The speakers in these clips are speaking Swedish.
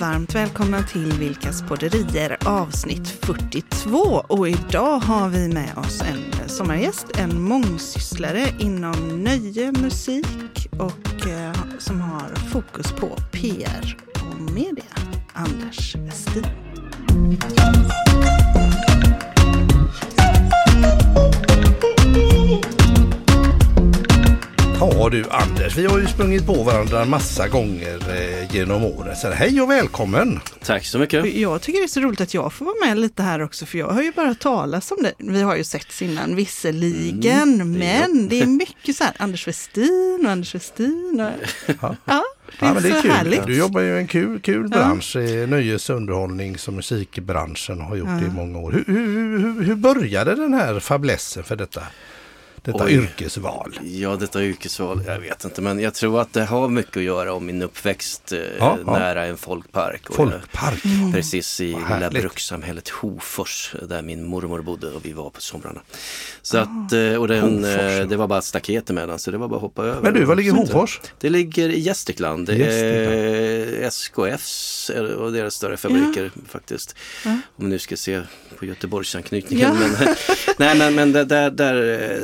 Varmt välkomna till Vilkas podderier avsnitt 42 och idag har vi med oss en sommargäst, en mångsysslare inom nöje, musik och eh, som har fokus på PR och media, Anders Westin. Ja du Anders, vi har ju sprungit på varandra massa gånger eh, genom åren. Så hej och välkommen! Tack så mycket. Jag tycker det är så roligt att jag får vara med lite här också för jag har ju bara talat om det. Vi har ju setts innan visserligen, Mm, det men det är mycket så här Anders Westin och Anders Westin. Och, Ja. ja, det är, Ja, men det är så kul. härligt. Du jobbar ju i en kul, kul Ja. bransch, eh, nöjes och underhållnings och musikbranschen har gjort det i många år. Hur, hur, hur, hur började den här fablessen för detta, detta Oj. yrkesval? Ja, detta yrkesval, jag vet inte, men jag tror att det har mycket att göra om min uppväxt eh, Ja, ja. nära en folkpark. Och Folkpark. Mm. Precis i lilla brukssamhället Hofors där min mormor bodde och vi var på somrarna. Så att, eh, och den, Ah, Hofors, eh, det var bara ett staket emellan så det var bara att hoppa över. Men du, var ligger Hofors? Det ligger i Gästrikland. Det är SKFs eh, och deras större fabriker faktiskt. Ja. Om vi nu ska se på Göteborgsanknytningen. Ja. Men, nej men, men där, där,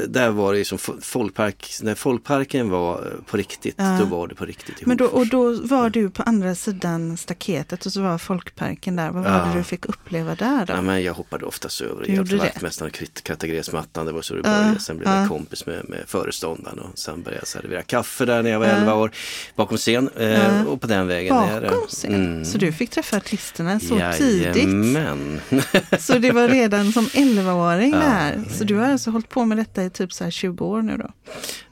där, var det ju som fo- folkpark, när folkparken var på riktigt, Ja. då var det på riktigt i Men då, och då var du på andra sidan staketet och så var folkparken där. Vad var Ja. det du fick uppleva där då? Ja, men jag hoppade oftast över. Jag gjorde vaktmästaren kratta gräsmattan. Det var så det Ja, började. Sen blev jag ja. kompis med, med föreståndaren och sen började jag servera kaffe där när jag var Ja. 11 år. Bakom scen eh, Ja. och på den vägen. Bakom scen. Mm. Så du fick träffa artisterna så tidigt. Jajamän. Så det var redan som 11-åring Ja. där. Så du har alltså hållit på med detta i typ så här 20 år nu då?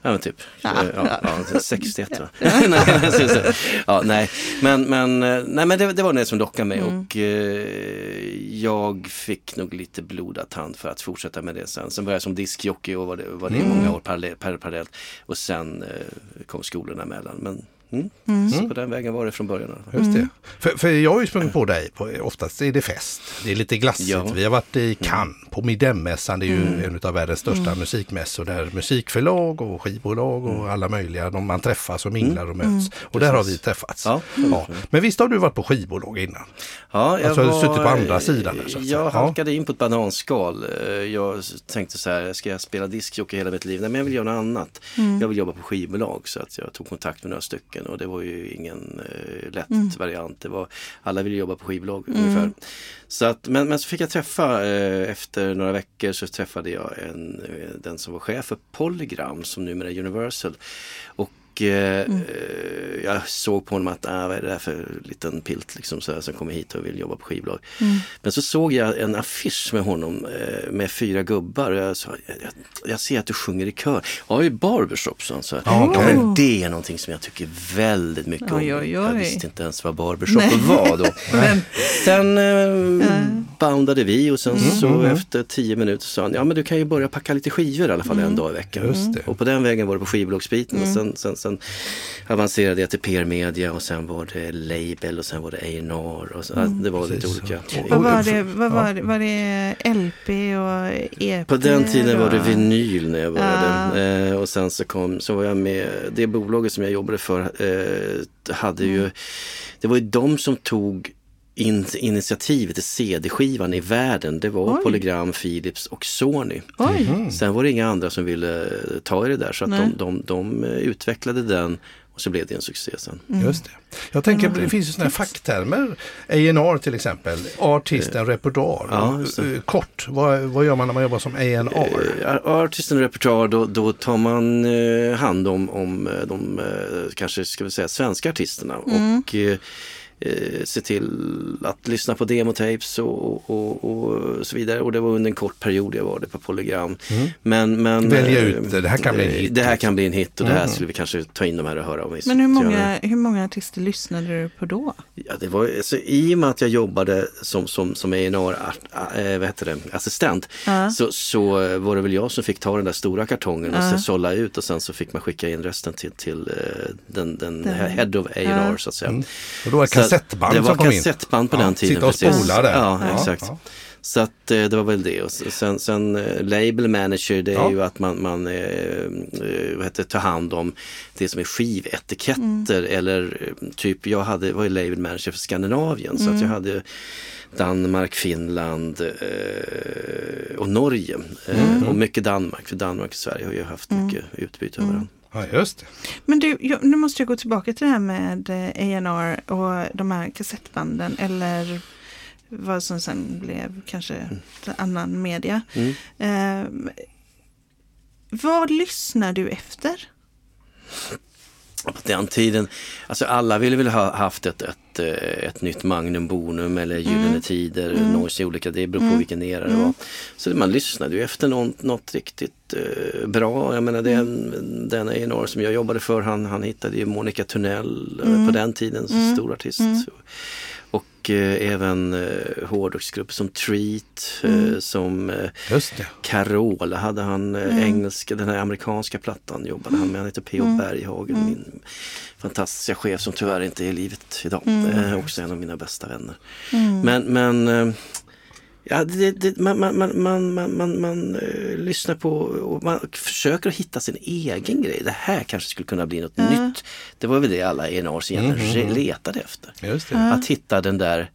Ja men typ, Ja, ja, ja, 61 va? nej, så- så- ja, nej, men, men, eh, nej, men det, det var det som lockade mig Mm. och eh, jag fick nog lite blodad tand för att fortsätta med det sen. Sen började jag som diskjockey och var det, var det Mm. många år parallellt. parallellt. Och sen eh, kom skolorna emellan. Men mm, Mm. så på den vägen var det från början. Just det. För, för jag har ju sprungit på dig, på, oftast är det fest. Det är lite glassigt. Ja. Vi har varit i Cannes på Midemmässan. Det är ju Mm. en av världens största musikmässor där musikförlag och skivbolag och Mm. alla möjliga, de, man träffas och minglar och möts. Och där har vi träffats. Ja. Ja. Men visst har du varit på skivbolag innan? Ja, jag Alltså, har du suttit på andra sidan där, så? Jag Ja. halkade in på ett bananskal. Jag tänkte så här, ska jag spela diskjockey hela mitt liv? Nej, men jag vill göra något annat. Mm. Jag vill jobba på skivbolag så att jag tog kontakt med några stycken och det var ju ingen eh, lätt Mm. variant. Det var, alla ville jobba på skivbolag ungefär. Så att, men, men så fick jag träffa, eh, efter några veckor så träffade jag en, eh, den som var chef för Polygram som numera är Universal. Och eh, Mm. eh, jag såg på honom att, ah, vad är det där för liten pilt liksom, så här, som kommer hit och vill jobba på skivbolag. Mm. Men så såg jag en affisch med honom eh, med fyra gubbar och jag sa, jag, jag, jag ser att du sjunger i kör. Ja, i barbershop sa han. Så. här. Ja, men det är någonting som jag tycker väldigt mycket Oj, om. oj, Jag oj. visste inte ens vad barbershop Nej. var då. Men, Sen eh, boundade vi och sen Mm, så efter tio minuter sa han, ja men du kan ju börja packa lite skivor i alla fall en dag i veckan. Just det. Och på den vägen var det på skivbolagsbiten och sen, sen, sen avancerade jag till PR Media och sen var det Label och sen var det A&R och så, ja, det var lite olika. vad var det? Vad var det? Var det LP och EP? På den tiden var det och- vinyl när jag började. Ja. Eh, och sen så, kom, så var jag med, det bolaget som jag jobbade för eh, hade Mm. ju, det var ju de som tog in, initiativet till CD-skivan i världen. Det var Oj. Polygram, Philips och Sony. Oj! Mm. Sen var det inga andra som ville eh, ta i det där så att de, de, de eh, utvecklade den och så blev det en succé sen. Just det. Jag tänker, det finns ju sådana här facktermer. A&R till exempel, artist and repertoire. Ja, Kort, vad, vad gör man när man jobbar som A&R? Artist and repertoire, då, då tar man hand om, om de kanske ska vi säga svenska artisterna och eh, eh, se till att lyssna på demotapes och, och, och så vidare. Och det var under en kort period jag var det på Polygram. Men, men, Välja eh, ut det, här kan bli en hit, Det här liksom. kan bli en hit och det här skulle vi kanske ta in de här och höra om. Men hur många, hur många artister lyssnade du på då? Ja, det var, alltså, I och med att jag jobbade som, som, som A&R äh, vad heter det, assistent Ja. så, så eh, var det väl jag som fick ta den där stora kartongen och sen sålla ut och sen så fick man skicka in resten till, till eh, den, den Den- head of A&R Ja. så att säga. Mm. Och då var kassettband det var som kom in. kassettband på den tiden. Sitta och precis. spola där. Ja, exakt. Så att eh, det var väl det. Och sen, sen eh, label manager det är Ja. ju att man, man eh, vad heter, tar hand om det som är skivetiketter eller eh, typ jag hade, var ju label manager för Skandinavien så att jag hade Danmark, Finland och Norge. Eh, Och mycket Danmark, för Danmark och Sverige har ju haft mycket utbyte över varandra. Ja, just det. Men du, jag, nu måste jag gå tillbaka till det här med eh, A&R och de här kassettbanden eller vad som sen blev kanske annan media. Mm. Eh, vad lyssnar du efter? Den tiden, alltså alla ville väl ha haft ett, ett, eh, ett nytt Magnum Bonum eller Gyllene Tider, mm. Noise olika, det beror på vilken era det var. Så man lyssnade ju efter något, något riktigt eh, bra. Jag menar den, den A&R som jag jobbade för, han, han hittade ju Monica Tunnell eh, på den tiden, som stor artist. Och eh, även eh, hårdrocksgrupper som Treat, eh, som eh, Just det. Carola hade han, eh, engelska, den här amerikanska plattan jobbade han med. Han heter P.O. Berghagen, min fantastiska chef som tyvärr inte är i livet idag. Eh, också en av mina bästa vänner. Men, men eh, ja, det, det, man, man, man, man, man, man, man eh, lyssnar på och man försöker hitta sin egen grej. Det här kanske skulle kunna bli något nytt. Det var väl det alla ENRs egentligen letade efter. Just det. Att hitta den där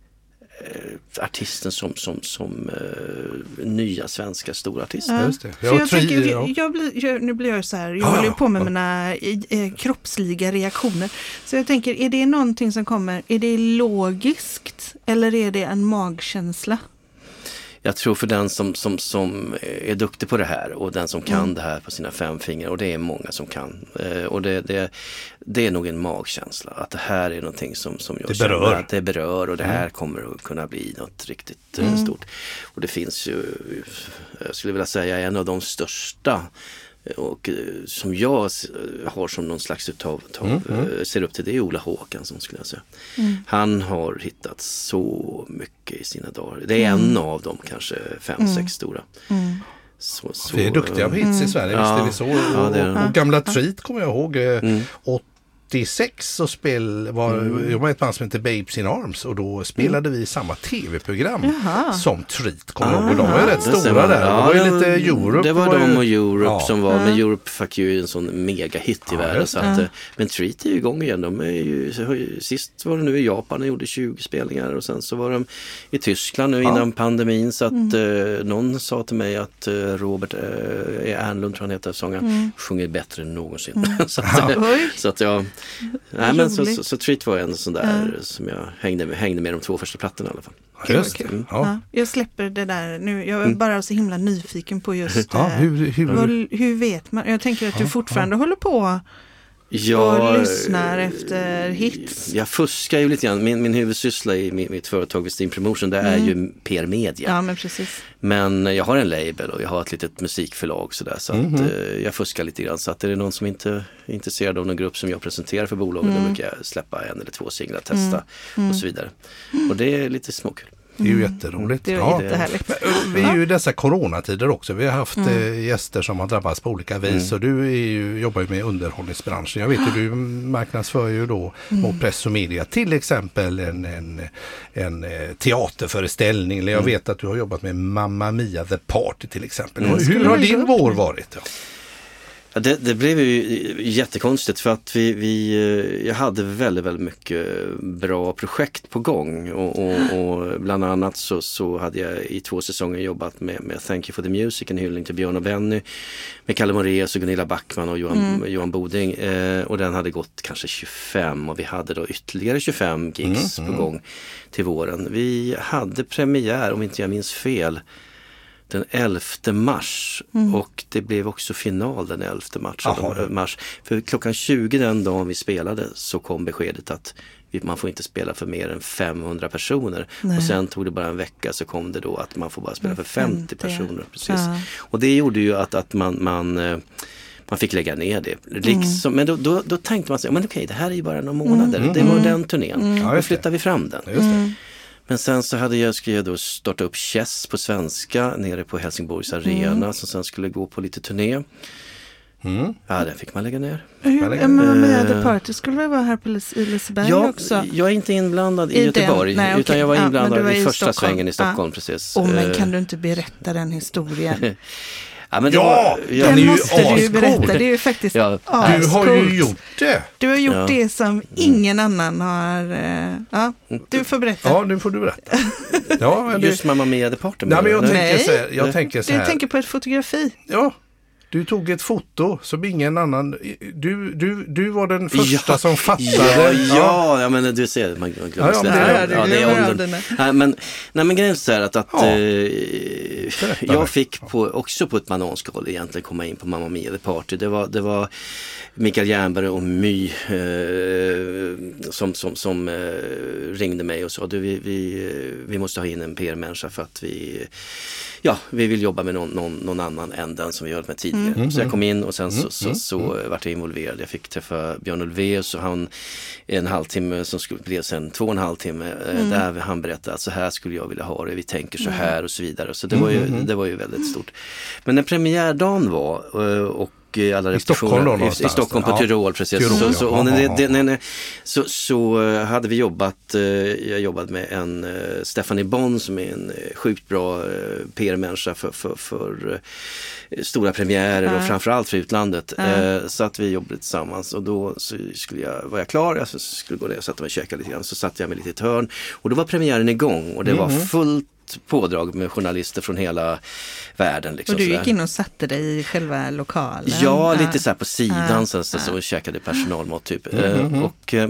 eh, artisten som, som, som eh, nya svenska stora Ja, jag tänker, jag blir, jag, nu blir jag så här, jag Ja, håller på med ja. mina eh, kroppsliga reaktioner. Så jag tänker, är det någonting som kommer, är det logiskt eller är det en magkänsla? Jag tror för den som, som, som är duktig på det här och den som kan det här på sina fem fingrar och det är många som kan. Eh, och det, det, det är nog en magkänsla att det här är någonting som, som jag Det känner att det berör och det här kommer att kunna bli något riktigt eh, stort. Och det finns ju, jag skulle vilja säga en av de största och eh, som jag har som någon slags utav, utav eh, ser upp till det är Ola Håkansson skulle jag säga. Han har hittat så mycket i sina dagar. Det är en av dem kanske fem, sex stora. Så, så, Vi är duktiga på hits i Sverige, Ja. visst är det så. Ja, det är och, och gamla Treat kommer jag ihåg. eh, Mm. 86 så spel var, Mm. jag var ett band som hette Babes in Arms och då spelade vi samma tv-program som Treat. Kommer ihåg. Och de var ju rätt stora där. Ja, det var ju lite Europe. Det var, ju- de och Europe Ja. som var, men Europe Fuck You är en sån megahit i Ja, världen. Så att, eh, Men Treat är ju igång igen. De är ju, sist var det nu i Japan och gjorde 20 spelningar och sen så var de i Tyskland nu innan pandemin. Så att eh, någon sa till mig att eh, Robert eh, Ernlund, tror han heter, sångaren, sjunger bättre än någonsin. så, att, eh, så att jag, nej, men så, så, så Treat var en sån där som jag hängde med, hängde med de två första plattorna i alla fall. Ja, Just. Kul. Ja. Ja, jag släpper det där nu. Jag är bara så himla nyfiken på just Ja, eh, hur, hur, vad, hur vet man? Jag tänker att du fortfarande håller på Jag, och lyssnar efter hits. Jag fuskar ju lite grann. Min, min huvudsyssla i mitt, mitt företag Westin Promotion det är ju PR Media. Ja, men precis. Men jag har en label och jag har ett litet musikförlag sådär, så att eh, jag fuskar lite grann. Så att är det någon som inte är intresserad av någon grupp som jag presenterar för bolaget då brukar jag släppa en eller två singlar, testa och så vidare. Och det är lite småkul. Det är ju jätteroligt. Det är Ja. jättehärligt. Men, Vi är ju i dessa coronatider också. Vi har haft eh, gäster som har drabbats på olika vis och du är ju, jobbar ju med underhållningsbranschen. Jag vet ju du marknadsför ju då mot press och media till exempel en, en, en eh, teaterföreställning. Eller jag vet att du har jobbat med Mamma Mia The Party till exempel. Hur har din vår varit? Ja. Det, det blev ju jättekonstigt för att vi, vi, eh, jag hade väldigt, väldigt mycket bra projekt på gång och, och, och bland annat så, så hade jag i två säsonger jobbat med, med Thank you for the music, en hyllning till Björn och Benny med Kalle Moraeus och Gunilla Backman och Johan, Johan Boding eh, och den hade gått kanske 25 och vi hade då ytterligare 25 gigs på gång till våren. Vi hade premiär, om inte jag minns fel, den 11 mars och det blev också final den 11 mars. Jaha. mars. För klockan 20 den dagen vi spelade så kom beskedet att man får inte spela för mer än 500 personer. Och sen tog det bara en vecka så kom det då att man får bara spela för 50 50, personer. Precis. ja. Och det gjorde ju att, att man, man eh, man fick lägga ner det. Liksom, Men då, då, då tänkte man sig, men okej det här är ju bara några månader. Det var den turnén. Ja, Då flyttar vi fram den. Men sen så hade jag, skulle jag då starta upp Chess på svenska nere på Helsingborgs arena som sen skulle gå på lite turné. Mm. Ja, den fick man lägga ner. Hur, ja, Mamma Mia The Party skulle väl vara här på Liseberg Jag, också? jag är inte inblandad i, I den? Göteborg Nej, utan jag var Ja, men inblandad du var i, i första Stockholm. svängen i Ja. Stockholm. Precis. Åh, men Eh, kan du inte berätta den historien? ja, men det Ja, var- är Den ju måste du berätta. Det är ju faktiskt Ja. Du har ju gjort det. Du har gjort Ja. det som ingen annan har... eh, Ja, du får berätta. Ja, nu får du berätta. Ja, men det, Just Mamma Mia The Party. nej, men jag du? tänker så här. Jag tänker så Du här. tänker på ett fotografi. Ja, du tog ett foto som ingen annan... Du, du, du var den första Ja. som fattade. Ja, ja, ja, men du ser, man glömmer Ja, det- det. ja, det är åldern. Nej, men, nej, men grejen är så här att, att eh, jag fick på, också på ett bananskal egentligen komma in på Mamma Mia The Party. Det var, det var Mikael Jernberg och My eh, som, som, som eh, ringde mig och sa du, vi, vi, eh, vi måste ha in en PR-människa för att vi, ja, vi vill jobba med någon, någon, någon annan än den som vi gjort med tidigare. Så jag kom in och sen så, så, så vart jag involverad. Jag fick träffa Björn Ulvaeus och han en halvtimme som skulle bli sen två och en halv timme eh, där han berättade att så här skulle jag vilja ha det, vi tänker så här och så vidare. Så det var ju, det var ju väldigt stort. Men när premiärdagen var eh, och eh, alla I Stockholm då repetitioner- i, i någonstans? Stockholm på Ja. Tyrol precis. Tyrol, så, ja. så, Ja, och det, det, när, när, så, så eh, hade vi jobbat, eh, jag jobbade med en Stephanie Bond som är en sjukt bra PR-människa för, för, för stora premiärer och Ja. framförallt för utlandet. Eh, så att vi jobbade tillsammans och då så skulle jag, var jag klar, jag skulle gå ner och sätta mig och käka lite grann. Så satte jag mig lite i ett hörn och då var premiären igång och det var Mhm. fullt pådrag med journalister från hela världen. Liksom, Och du sådär. gick in och satte dig i själva lokalen. Ja, lite så här på sidan Ja. så, så, så och käkade personalmat typ. Mm, Eh, och eh,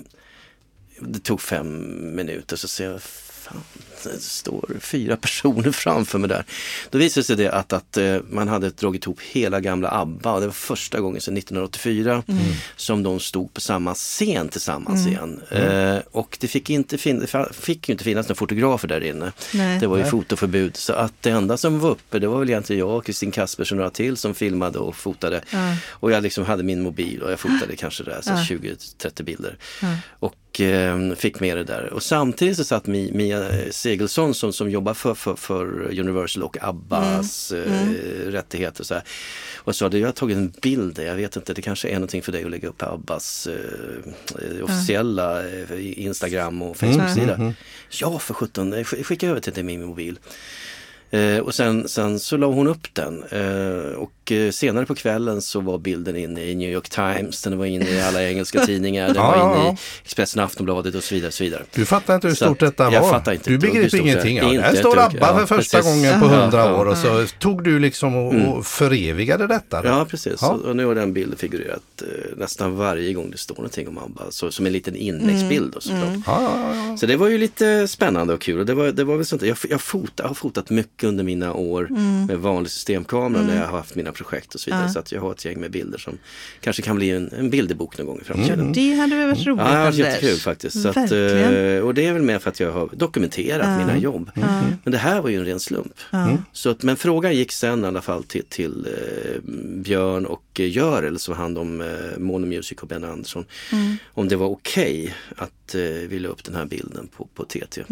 det tog fem minuter så ser jag, fan, det står fyra personer framför mig där. Då visade det sig det att, att eh, man hade dragit ihop hela gamla ABBA och det var första gången sedan 1984 Mm. som de stod på samma scen tillsammans igen. Eh, och det fick, inte fin- fick ju inte finnas några fotografer där inne. Nej. Det var ju fotoförbud så att det enda som var uppe det var väl egentligen jag och Kristin Kaspers och några till som filmade och fotade. Och jag liksom hade min mobil och jag fotade kanske där, så Ja. 20-30 bilder. Ja. Och eh, fick med det där. Och samtidigt så satt Mi- Mia Segelsson som, som jobbar för, för, för Universal och Abbas Mm. eh, rättigheter. Och, så här. och sa, du, jag har tagit en bild, där. jag vet inte, det kanske är någonting för dig att lägga upp på Abbas eh, eh, officiella eh, Instagram och Facebook-sida. Ja, för sjutton, eh, sk- skicka över till till min mobil. Eh, och sen, sen så la hon upp den eh, och eh, senare på kvällen så var bilden inne i New York Times, den var inne i alla engelska tidningar, den Ja, var inne i Expressen Aftonbladet och så vidare. Och så vidare. Du fattar inte hur Så stort att detta jag var. fattar inte du begriper ingenting. Ja, där står. ABBA för första precis. gången på hundra år och så tog du liksom och, och förevigade detta. då. Ja precis, Ja. Och, nu har den bilden figurerat eh, nästan varje gång det står någonting om ABBA, så, som en liten inläggsbild. Och såklart. Ja, ja, ja. Så det var ju lite spännande och kul. Och det, var, det var väl sånt. Jag, jag, fota, jag har fotat mycket under mina år med vanlig systemkamera när jag har haft mina projekt och så vidare. Ja. Så att jag har ett gäng med bilder som kanske kan bli en, en bilderbok någon gång i framtiden. Det hade väl varit roligt Ja, det har varit Anders? jättekul faktiskt. Att, eh, och det är väl mer för att jag har dokumenterat mina jobb. Men det här var ju en ren slump. Så att, men frågan gick sen i alla fall till, till eh, Björn och eh, Görel som hand om eh, Mono Music och Ben Andersson. Om det var okej att eh, vi la upp den här bilden på, på TT.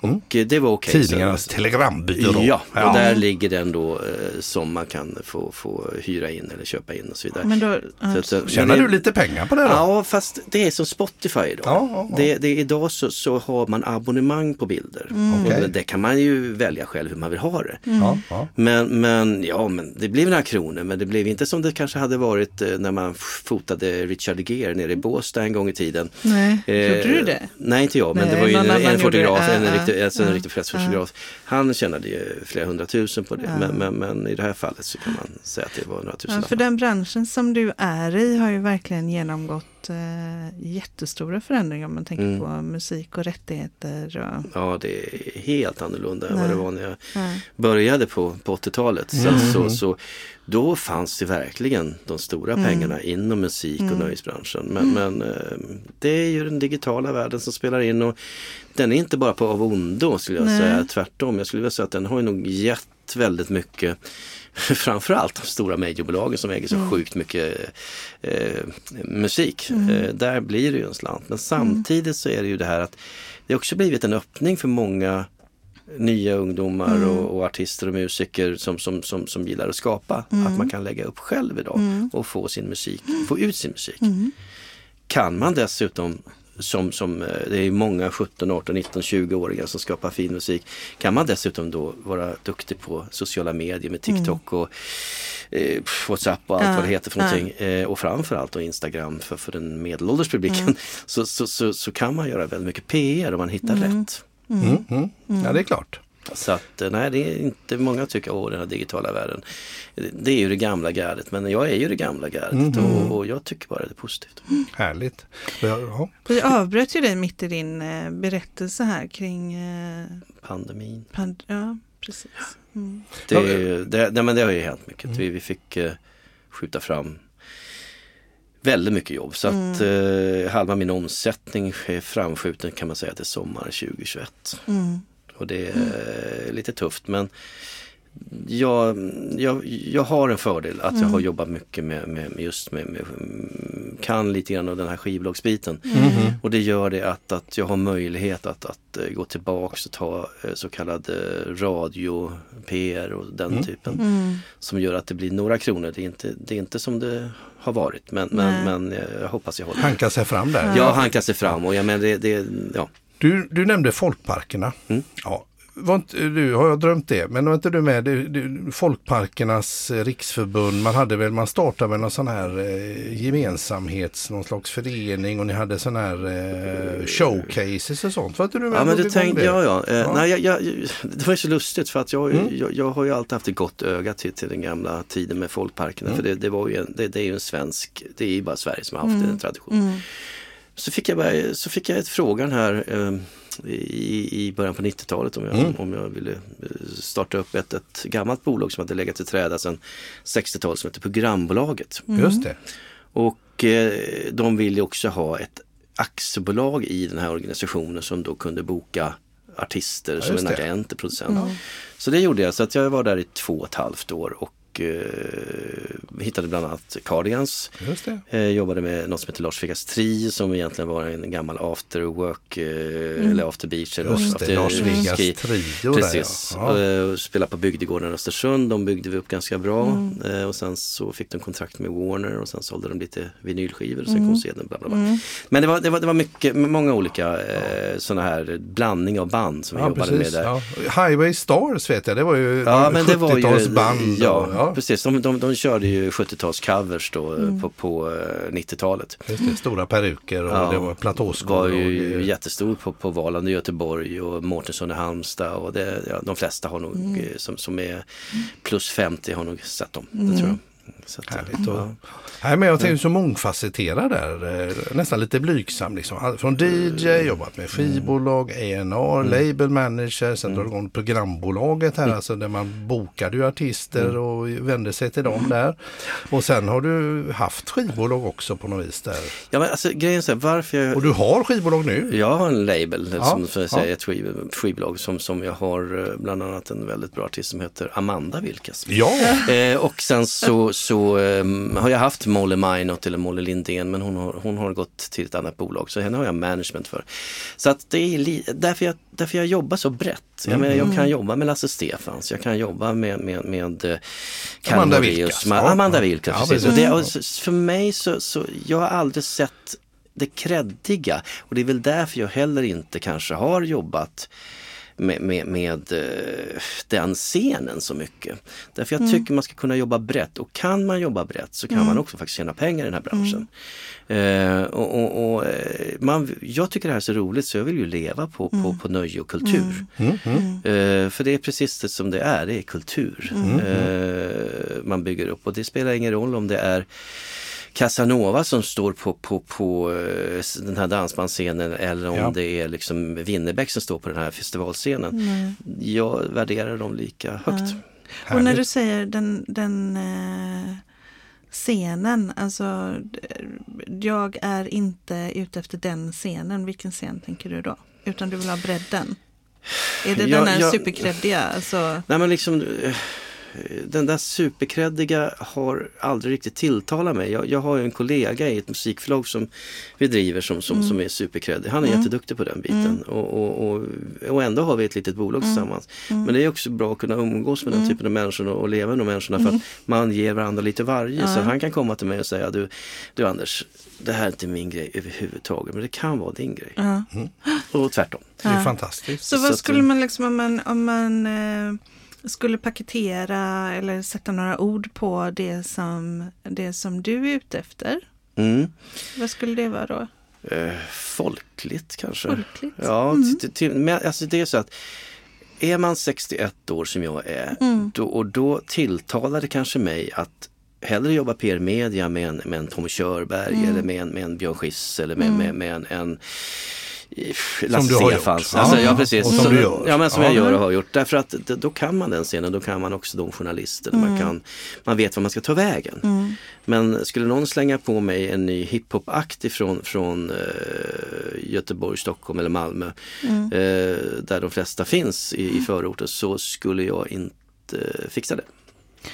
Och eh, det var okej. Tidningarnas telegrambyrå. Ja, och där ligger den då eh, som man kan få, få hyra in eller köpa in och så vidare. Men då, ja. Så så- Tjänar men det- du lite pengar på det då? Ja, fast det är som Spotify idag. Ja, ja, ja. Det, det, idag så, så har man abonnemang på bilder. Okej. Och det kan man ju välja själv hur man vill ha det. Ja, ja. Men, men, ja, men det blev några kronor men det blev inte som det kanske hade varit eh, när man fotade Richard Gere nere i Båstad en gång i tiden. Nej, Eh, gjorde du det? Nej, inte jag, men Nej, det var ju en, en fotograf, det. en, Ja, riktig, alltså en ja, riktig pressfotograf. Han tjänade ju flera hundratusen på det, men, men, men i det här fallet så kan man säga att det var några tusen Ja, för den branschen som du är i har ju verkligen genomgått eh, jättestora förändringar om man tänker Mm. på musik och rättigheter. Och, Ja, det är helt annorlunda än Nej. vad det var när jag ja. började på, på 80-talet. Så, Mm. så, så, då fanns det verkligen de stora Mm. pengarna inom musik och nöjesbranschen. Men, men eh, det är ju den digitala världen som spelar in och den är inte bara på av ondo skulle jag Nej. säga. Tvärtom, jag skulle vilja säga att den har ju nog gett väldigt mycket Framförallt de stora majorbolagen som äger så Mm. sjukt mycket eh, musik. Eh, där blir det ju en slant. Men samtidigt så är det ju det här att det också blivit en öppning för många nya ungdomar och, och, artister och musiker som, som, som, som gillar att skapa. Att man kan lägga upp själv idag och få sin musik, få ut sin musik. Kan man dessutom som, som eh, det är många 17, 18, 19, 20-åringar som skapar fin musik. Kan man dessutom då vara duktig på sociala medier med TikTok och eh, Whatsapp och allt ja, vad det heter för någonting. Ja. Eh, och framförallt då Instagram för, för den medelålders publiken. Mm. Så, så, så, så, kan man göra väldigt mycket PR om man hittar mm. rätt. Mm. mm. Ja det är klart. Så att eh, nej, det är inte många tycker att den här digitala världen. Det är ju det gamla gardet men jag är ju det gamla gardet mm. och, och, jag tycker bara det är positivt. Mm. Härligt. Ja. Vi avbröt ju dig mitt i din eh, berättelse här kring eh, pandemin. Pand ja, precis. Mm. Det, det, det, men det har ju hänt mycket. Vi, vi fick eh, skjuta fram väldigt mycket jobb. Så att mm. eh, halva min omsättning är framskjuten kan man säga till sommaren 2021. Mm. Och det är mm. lite tufft men jag, jag, jag har en fördel att mm. jag har jobbat mycket med, med, just med, med, kan lite grann av den här skivbolagsbiten. Mm. Och det gör det att, att jag har möjlighet att, att eh, gå tillbaks och ta eh, så kallad radio, PR och den mm. typen. Mm. Som gör att det blir några kronor. Det är inte, det är inte som det har varit men, men, men jag hoppas jag håller Hanka sig fram där. Ja, hanka sig fram och jag men det, det ja. Du, du nämnde folkparkerna. Mm. Ja, var inte, du, har jag drömt det? Men var inte du med? Du, du, Folkparkernas riksförbund, man hade väl, man startade väl någon sån här eh, gemensamhets, någon slags förening och ni hade sån här eh, showcases och sånt. Var inte du med? Ja, men det tänkte jag ja. Eh, ja. Nej, jag, jag, det var ju så lustigt för att jag, mm. jag, jag, har ju alltid haft ett gott öga till, till den gamla tiden med folkparkerna. Mm. För det, det, var ju en, det, det, är ju en svensk, det är ju bara Sverige som har haft mm. en tradition. Så fick jag, bara, så fick jag ett frågan här eh, i, i början på 90-talet om jag, mm. om jag ville eh, starta upp ett, ett gammalt bolag som hade legat i träda sedan 60-talet som heter Programbolaget. Mm. Just det. Och eh, de ville också ha ett aktiebolag i den här organisationen som då kunde boka artister ja, som en agent producent. Mm. Så det gjorde jag, så att jag var där i två och ett halvt år och och eh, hittade bland annat Cardigans. Eh, jobbade med något som heter Lars Vegas Tri som egentligen var en gammal after work eh, mm. eller after beach. Eller Just after, det, Lars Vegas ski. Trio Precis. Där, ja. ja. Eh, spelade på Bygdegården i Östersund. De byggde vi upp ganska bra mm. Eh, och sen så fick de kontrakt med Warner och sen sålde de lite vinylskivor och sen mm. kom sedan bla bla bla. Mm. Men det var, det var, det var mycket, många olika eh, sådana här blandning av band som vi jobbade precis. med där. Ja. Highway Stars vet jag, det var ju ja, 70-talsband. Ja, Ja, precis. De, de, de körde ju 70-talscovers då eh, mm. på, på 90-talet. Eh, stora peruker och ja, det var platåskor. var ju och... jättestor på, på Valand i Göteborg och Mårtensson i Halmstad och det, ja, de flesta har nog, mm. Eh, som, som är plus 50 har nog sett dem. Det tror jag. Så Härligt. Och, ja. Nej, men jag tänker så mångfacetterad där, eh, nästan lite blygsam. Liksom. Från DJ, jobbat med skivbolag, A&R, mm. label manager, sen mm. igång programbolaget här, mm. alltså där man bokade ju artister mm. och vände sig till dem där. Och sen har du haft skivbolag också på något vis där. Ja men alltså grejen är varför jag... Och du har skivbolag nu? Jag har en label, ja, som för att säga, ja. ett skiv, skivbolag som, som jag har eh, bland annat en väldigt bra artist som heter Amanda Vilkas. Ja! Eh, och sen så, så eh, har jag haft Molly Minot eller Molly Lindén men hon har, hon har gått till ett annat bolag så henne har jag management för. Så att det är därför jag, därför jag jobbar så brett. Jag, mm. menar, jag kan jobba med Lasse Stefans, jag kan jobba med, med, med uh, Amanda Vilkas. Ja. Amanda Vilkas, ja, precis. Och det, och för mig så, så, jag har aldrig sett det kreddiga och det är väl därför jag heller inte kanske har jobbat med, med, med uh, den scenen så mycket. Därför jag mm. tycker man ska kunna jobba brett och kan man jobba brett så kan mm. man också faktiskt tjäna pengar i den här branschen. Mm. Uh, och, och, och eh, man, jag tycker det här är så roligt så jag vill ju leva på, på, mm. på nöje och kultur. Uh, för det är precis det som det är, det är kultur. man bygger upp och det spelar ingen roll om det är Casanova som står på, på, på eh, den här dansbandsscenen eller om ja. det är liksom Winnerbäck som står på den här festivalscenen. Mm. Jag värderar dem lika högt. Ja. Och när du säger den, den eh, scenen, alltså jag är inte ute efter den scenen. Vilken scen tänker du då? Utan du vill ha bredden? Är det jag, den här jag, superkreddiga? Alltså... Nej men liksom den där superkreddiga har aldrig riktigt tilltalat mig. Jag, jag har ju en kollega i ett musikförlag som vi driver som, som, som är superkreddig. Han är jätteduktig på den biten och, och, och, och ändå har vi ett litet bolag tillsammans. Men det är också bra att kunna umgås med den typen av människor och, och leva med de människorna för att man ger varandra lite varje. Så han kan komma till mig och säga du, du Anders, det här är inte min grej överhuvudtaget men det kan vara din grej. Och tvärtom. Det är fantastiskt. Så Så vad att- skulle man liksom om man, om man eh, skulle paketera eller sätta några ord på det som, det som du är ute efter? Mm. Vad skulle det vara då? Eh, folkligt kanske. Folkligt? Ja, till, till, men alltså det är så att är man 61 år som jag är då, och då tilltalar det kanske mig att hellre jobba PR-media med en, med en Tommy Körberg eller med en, med en Björn Schiss eller med, med, med en, en Lasse du har Stefans. gjort. Alltså, Ja, ja, precis. och som du gör. Ja, men som Ja. jag gör och har gjort. Därför att då kan man den scenen, då kan man också de journalisterna. Man, kan, man vet var man ska ta vägen. Men skulle någon slänga på mig en ny hiphop-akt ifrån från eh, Göteborg, Stockholm eller Malmö eh, där de flesta finns i, i förorten så skulle jag inte fixa det.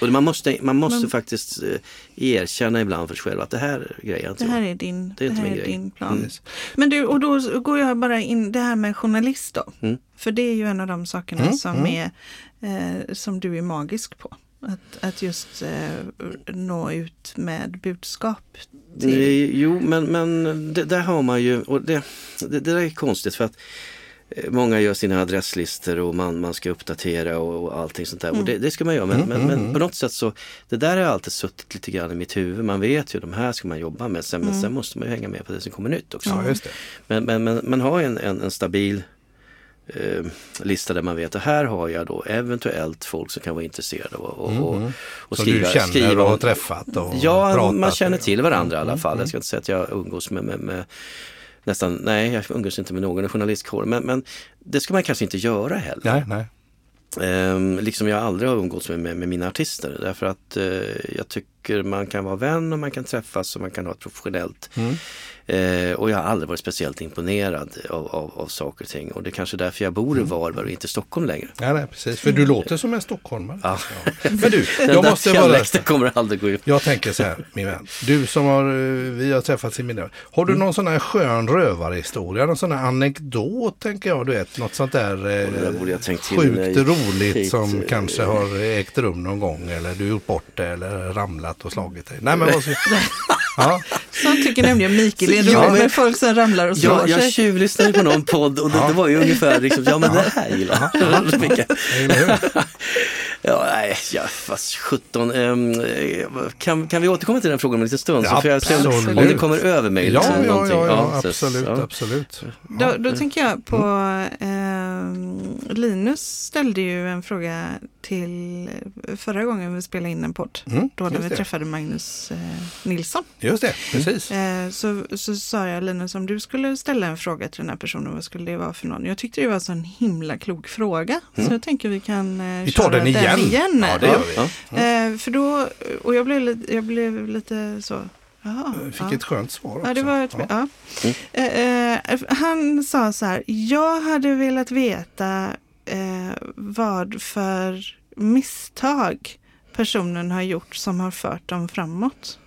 Och man måste, man måste faktiskt eh, erkänna ibland för sig själv att det här grejer inte Det här är din, Det det är inte här är din plan. Mm. Men du, och då går jag bara in det här med journalist då. Mm. För det är ju en av de sakerna Mm, som, Är, eh, som du är magisk på. Att, att just eh, nå ut med budskap. Till, Eh, Jo, men, men det, där har man ju, och det, det, det där är konstigt för att eh, Många gör sina adresslistor och man, man ska uppdatera och, och allting sånt där. Och det, det ska man göra men, men, men på något sätt så Det där har alltid suttit lite grann i mitt huvud. Man vet ju de här ska man jobba med. Sen, Men sen måste man ju hänga med på det som kommer nytt också. Ja. Men, men, men man har en, en, en stabil eh, lista där man vet att här har jag då eventuellt folk som kan vara intresserade av och, och, och, och Som skriva, du känner skriva och har träffat och Ja, man känner till varandra i alla fall. Jag ska inte säga att jag umgås med, med, med nästan, nej jag umgås inte med någon i journalistkåren. Men, men det ska man kanske inte göra heller. Nej, nej. Ehm, liksom jag aldrig har umgåtts med, med, med mina artister därför att eh, jag tycker man kan vara vän och man kan träffas och man kan ha ett professionellt. Eh, och jag har aldrig varit speciellt imponerad av, av, av saker och ting och det är kanske därför jag bor i Varberg och inte i Stockholm längre. Nej, nej, precis. För du låter som en stockholmare. Ja. Men du, Den jag där måste bara... kommer aldrig gå ut. Jag tänker så här, min vän. Du som har, eh, vi har träffats i mina Har du Mm. någon sån här skön rövarhistoria? Någon sån här anekdot tänker jag, du vet. Något sånt där, eh, där sjukt roligt hit. som kanske har ägt rum någon gång. Eller du gjort bort det eller ramlat och slagit dig. Nej men vad. ja. Sånt tycker nämligen Mikael är Ja, roligt men- med folk som ramlar och slår Ja, jag sig. tjuvlyssnade på någon podd och det, det var ju ungefär liksom, ja men det här gillar jag. Ja, nej, ja, fast 17. ehm, eh, kan, kan vi återkomma till den frågan om en liten stund? Så får jag se om, det kommer över mig. Ja, liksom, ja, någonting. ja, ja, så- absolut, ja. absolut. Då, då tänker jag på, Mm. eh, Linus ställde ju en fråga till förra gången vi spelade in en podd. Mm, då när vi det. träffade Magnus eh, Nilsson. Just det, precis. Eh, så, så sa jag Linus, om du skulle ställa en fråga till den här personen, vad skulle det vara för någon? Jag tyckte det var så en himla klok fråga. Så jag tänker vi kan eh, Mm. Vi tar köra den igen. Igen. Ja, det gör vi. Ja. Eh, för då, och jag blev, lite- jag blev lite så, jaha. Fick ja. ett skönt svar också. Ja, det var ett, Ja. ja. Eh, eh, han sa så här, jag hade velat veta eh, vad för misstag personen har gjort som har fört dem framåt.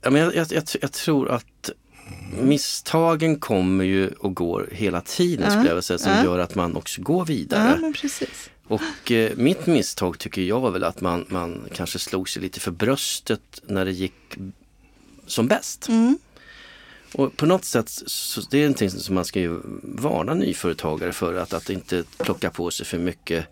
Ja, men jag, jag, jag, jag tror att misstagen kommer ju och går hela tiden Ja, skulle jag vilja säga, som ja. gör att man också går Ja, vidare. precis. Och eh, mitt misstag tycker jag väl att man, man kanske slog sig lite för bröstet när det gick som bäst. Mm. Och på något sätt, så det är någonting som man ska ju varna nyföretagare för att, att inte plocka på sig för mycket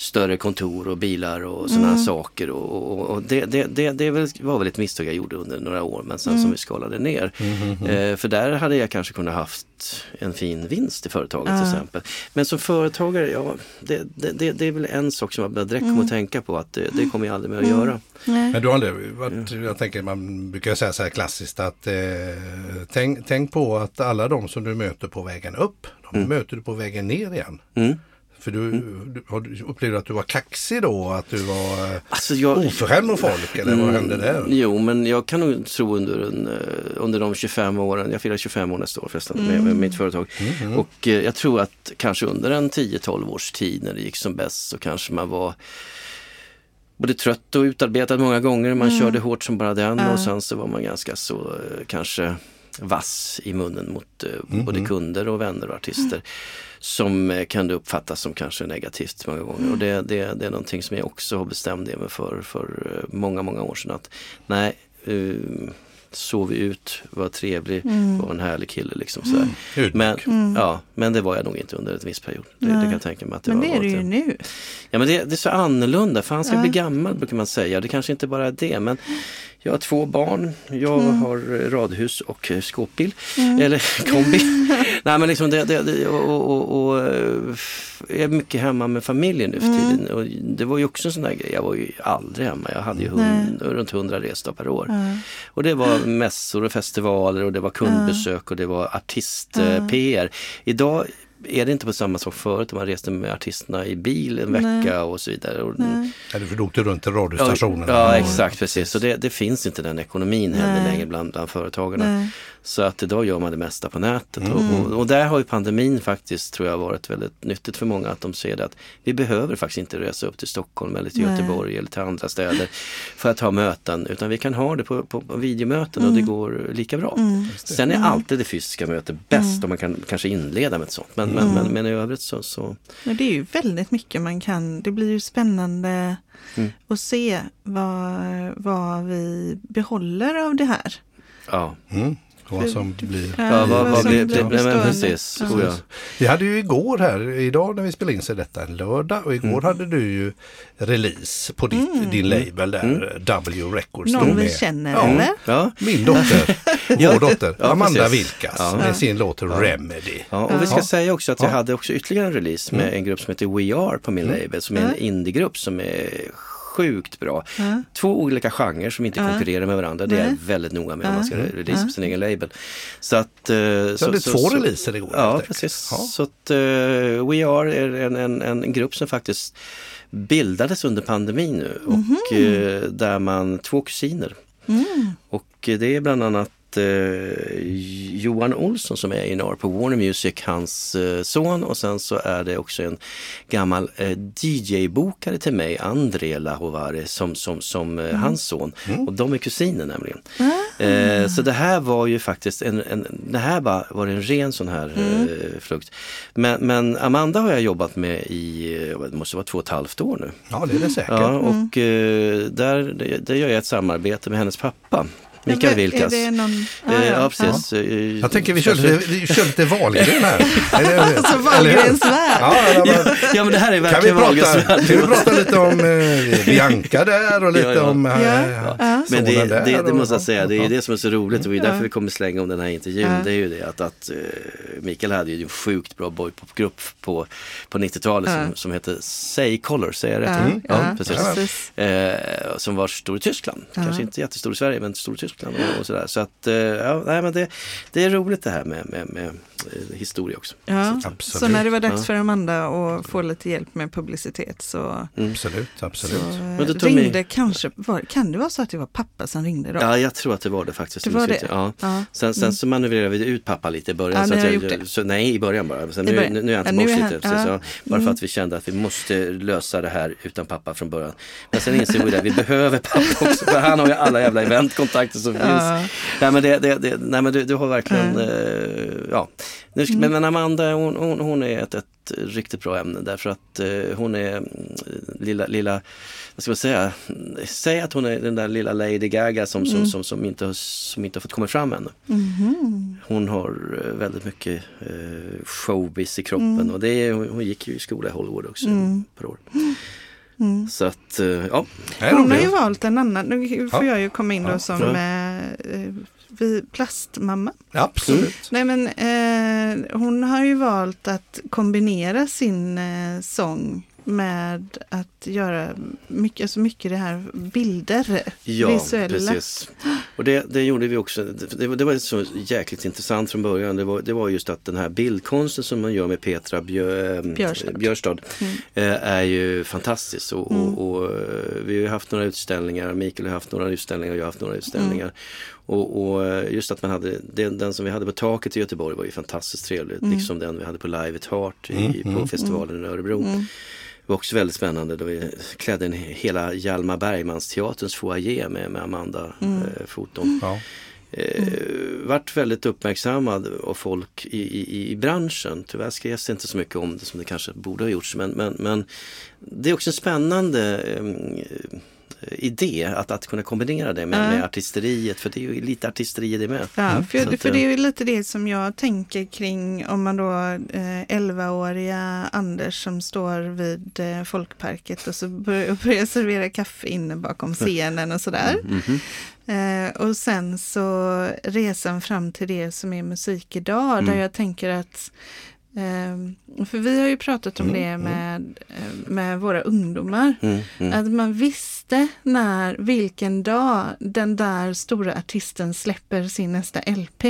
större kontor och bilar och sådana Mm. saker. Och, och, och det, det, det, det var väl ett misstag jag gjorde under några år men sen som vi skalade ner. Eh, för där hade jag kanske kunnat haft en fin vinst i företaget till exempel. Men som företagare, ja, det, det, det, det är väl en sak som jag direkt Mm. kommer att tänka på att det, det kommer jag aldrig mer att göra. Nej. Men du har aldrig varit, jag tänker man brukar säga så här klassiskt att eh, tänk, tänk på att alla de som du möter på vägen upp, de möter du på vägen ner igen. Mm. För du, du, har du upplevde att du var kaxig då? Att du var eh, Alltså jag, oförskämd mot folk? Eller vad hände där? Mm, Jo, men jag kan nog tro under, en, eh, under de 25 åren, jag firar 25 år nästa år förresten med, med mitt företag. Och eh, jag tror att kanske under en 10-12 års tid när det gick som bäst så kanske man var både trött och utarbetad många gånger. Man körde hårt som bara den och sen så var man ganska så eh, kanske vass i munnen mot eh, både kunder och vänner och artister. Som eh, kan uppfattas som kanske negativt många gånger. Och det, det, det är någonting som jag också har bestämt mig för, för eh, många, många år sedan. Att nej, uh, sov ut, var trevlig, var en härlig kille liksom. Ödmjuk. Men, ja, men det var jag nog inte under en viss period. Det, det kan jag tänka mig att det Men var. det är det varit ju nu. Ja men det, det är så annorlunda för han ska Ja. bli gammal brukar man säga. Det kanske inte bara är det men jag har två barn, jag Mm. har eh, radhus och eh, skåpbil. Eller kombi. Nej men liksom det, det, det och, och, och, och eh, är mycket hemma med familjen nu för Mm. tiden. Och det var ju också en sån där grej, jag var ju aldrig hemma. Jag hade ju hund, runt 100 resdagar per år. Och det var mässor och festivaler och det var kundbesök och det var artist-PR. Idag är det inte på samma sak förut, man reste med artisterna i bil en vecka och så vidare. Och, Ja, du för åkte runt till Ja, radiostationerna. ja och- exakt precis. Så det, det finns inte den ekonomin heller längre bland, bland företagarna. Så att idag gör man det mesta på nätet. Och, och, och där har ju pandemin faktiskt tror jag varit väldigt nyttigt för många att de ser det att vi behöver faktiskt inte resa upp till Stockholm eller till Göteborg eller till andra städer för att ha möten utan vi kan ha det på, på, på videomöten och det går lika bra. Sen är alltid det fysiska mötet bäst om man kan kanske inleda med ett sånt. Men, men, men, men i övrigt så, så Ja, det är ju väldigt mycket man kan. Det blir ju spännande Mm. att se vad, vad vi behåller av det här. ja. Mm. Vad som blir... Ja, vad, vad blir blir det? Nej, men precis. Ja. Oh, ja. Vi hade ju igår här, idag när vi spelade in så är detta en lördag och igår hade du ju release på ditt, din label där, W Records. Någon vi känner ja, eller? Ja. Min dotter, vår dotter, Ja, Amanda. Vilkas Ja. med sin låt Remedy. Ja, och vi ska Ja. säga också att jag Ja. hade också ytterligare en release med en grupp som heter We Are på min label som är en indiegrupp som är sjukt bra. Ja. Två olika genrer som inte Ja. konkurrerar med varandra. Det är jag väldigt noga med om man ska Ja. release på sin egen label. Så att... eh, Så hade två releaser igår. Ja, precis. enkelt. Så att eh, We Are är en, en, en grupp som faktiskt bildades under pandemin nu och eh, där man, två kusiner. Och eh, det är bland annat eh, Johan Olsson som är A&R på Warner Music, hans eh, son och sen så är det också en gammal eh, DJ-bokare till mig, André Lahovari, som, som, som eh, hans son. Och de är kusiner nämligen. Eh, så det här var ju faktiskt en, en det här var, var en ren sån här eh, frukt. Men, men Amanda har jag jobbat med i, eh, det måste vara två och ett halvt år nu. Ja, det är det säkert. Ja, och eh, där, där gör jag ett samarbete med hennes pappa. Mikael Är Vilkas. det någon... Eh, Ja, precis. Eh, Jag tänker vi kör lite, vi kör lite Wahlgren här. Är det- Alltså? Wahlgrens värld. Ja, ja, men- Ja men det här är verkligen Wahlgrens värld. kan vi prata lite om eh, Bianca där och lite Ja, ja. om eh, Ja, ja. ja. Men det, det, det och- måste jag säga, det är ja. det som är så roligt och det är därför Ja. vi kommer slänga om den här intervjun. Ja. Det är ju det att, att eh, Mikael hade ju en sjukt bra boypopgrupp på, på 90-talet Ja. som, som hette Say Color, säger jag rätt? Ja, Mm. Ja, ja, precis. precis. Eh, som var stor i Tyskland. Kanske inte jättestor i Sverige men stor i Tyskland och, och sådär. Så att, eh, ja, nej, men det, det är roligt det här med, med, med eh, historia också. Ja. Absolut. Så när det var dags Ja. för Amanda att få lite hjälp med publicitet så, Absolut, absolut. så Men då tog ringde ni- kanske, var, kan det vara så att det var pappa som ringde då? Ja, jag tror att det var det faktiskt. Det var det? Ja. Ja. Sen, sen så manövrerade vi ut pappa lite i början. Ja, så att jag, det. Så, nej, i början bara. Sen I nu, början. nu, nu är jag Ja, nu tillbaka är lite. han- Så, ja. Mm. så, bara för att vi kände att vi måste lösa det här utan pappa från början. Men sen insåg vi det, vi behöver pappa också. För han har ju alla jävla eventkontakter som Ja. finns. Nej men, det, det, det, nej, men du, du har verkligen, Mm. eh, ja. Nu, ska- men, men Amanda hon, hon, hon är ett, ett riktigt bra ämne därför att eh, hon är mm, lilla, lilla, vad ska man säga, säg att hon är den där lilla Lady Gaga som, Mm. som, som, inte, som inte har fått komma fram ännu. Mhm. Hon har eh, väldigt mycket eh, showbiz i kroppen Mm. och det hon hon gick ju i skola i Hollywood också per år. Så att, eh, ja. Hon har ju valt en annan, nu får Ja. jag ju komma in då Ja. som eh, eh, vi, plastmamma. Absolut. Nej men eh, hon har ju valt att kombinera sin eh, sång med att göra mycket, alltså mycket det här bilder, Ja, visuella. precis. Och det, det gjorde vi också. Det, var- det var så jäkligt intressant från början. Det var, det var just att den här bildkonsten som man gör med Petra Bjö, eh, Björstad. Björstad Mm. eh, är ju fantastisk. Och, och, och, eh, vi har haft några utställningar, Mikael har haft några utställningar och jag har haft några utställningar. Mm. Och, och just att man hade, den, den som vi hade på taket i Göteborg var ju fantastiskt trevligt. Mm. Liksom den vi hade på Live at Heart i, på festivalen i Örebro. Mm. Var också väldigt spännande då vi klädde en, hela Hjalmar Bergmans teaterns foajé med, med Amanda Mm. eh, foton. Ja. Eh, vart väldigt uppmärksammad av folk i, i, i branschen. Tyvärr skrevs det inte så mycket om det som det kanske borde ha gjorts. Men, men, men det är också en spännande eh, idé att, att kunna kombinera det med, Ja. med artisteriet. För det är ju lite artisteri det med. Ja, Så för, att, för eh, det är ju lite det som jag tänker kring om man då eh, 11-åriga Anders som står vid eh, folkparket och så börjar, börjar servera kaffe inne bakom scenen och sådär. mhm. Eh, och sen så resan fram till det som är musik idag Mm. där jag tänker att eh, för vi har ju pratat om det med, eh, med våra ungdomar. Mm, mm. Att man visste när, vilken dag den där stora artisten släpper sin nästa LP.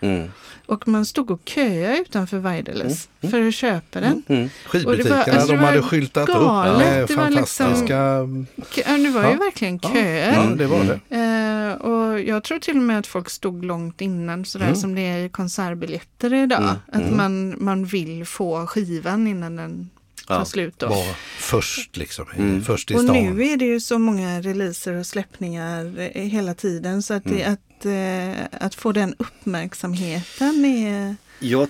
Mm. Och man stod och köade utanför Weideles för att köpa den. Mm. Skivbutikerna alltså, det de var hade skyltat upp galet. med Det var liksom- fantastiska... Kö- Det var ju Ja. verkligen Ja, köer. ja, det var det. Eh, och jag tror till och med att folk stod långt innan sådär Mm. som det är i konsertbiljetter idag. Mm, Att mm. Man, man vill få skivan innan den tar Ja. slut. Då. Var först liksom, Mm. först i Och stan. nu är det ju så många releaser och släppningar eh, hela tiden så att, det, Mm. att, eh, att få den uppmärksamheten är... Jag,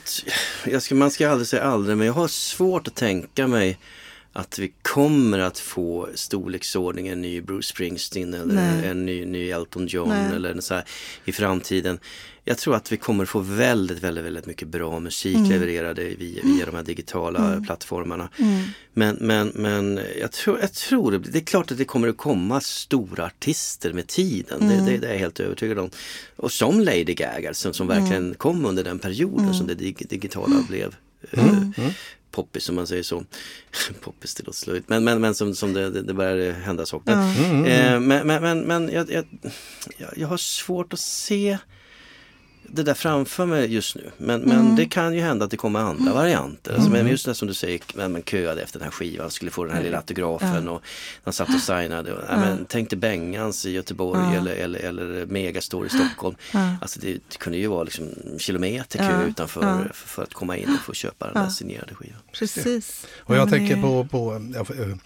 jag ska, man ska aldrig säga aldrig, men jag har svårt att tänka mig att vi kommer att få storleksordning en ny Bruce Springsteen eller Nej. en ny, ny Elton John Nej. eller så här, i framtiden. Jag tror att vi kommer få väldigt, väldigt, väldigt mycket bra musik Mm. levererade via, via de här digitala plattformarna. Mm. Men, men, men jag tror, jag tror det, det är klart att det kommer att komma stora artister med tiden. Mm. Det, det, det är jag helt övertygad om. Och som Lady Gaga som, som verkligen kom under den perioden som det dig, digitala blev. Eh, Poppis om man säger så. Poppis, det låter slöjt. Men, men, men som, som det, det, det börjar hända saker. Ja. Mm, Eh, men men, men, jag, jag, jag har svårt att se det där framför mig just nu. Men, men det kan ju hända att det kommer andra varianter. Alltså, men just det som du säger, men, men köade efter den här skivan, skulle få den här lilla autografen och de satt och signade. Och, ja. men, tänk dig Bengans i Göteborg Ja. eller, eller, eller Megastore i Stockholm. Ja. Alltså det, det kunde ju vara liksom kilometer kö Ja. utanför Ja. för, för att komma in och få köpa den där Ja. signerade skivan. Precis. Och jag Ja, tänker på, på ja, eh,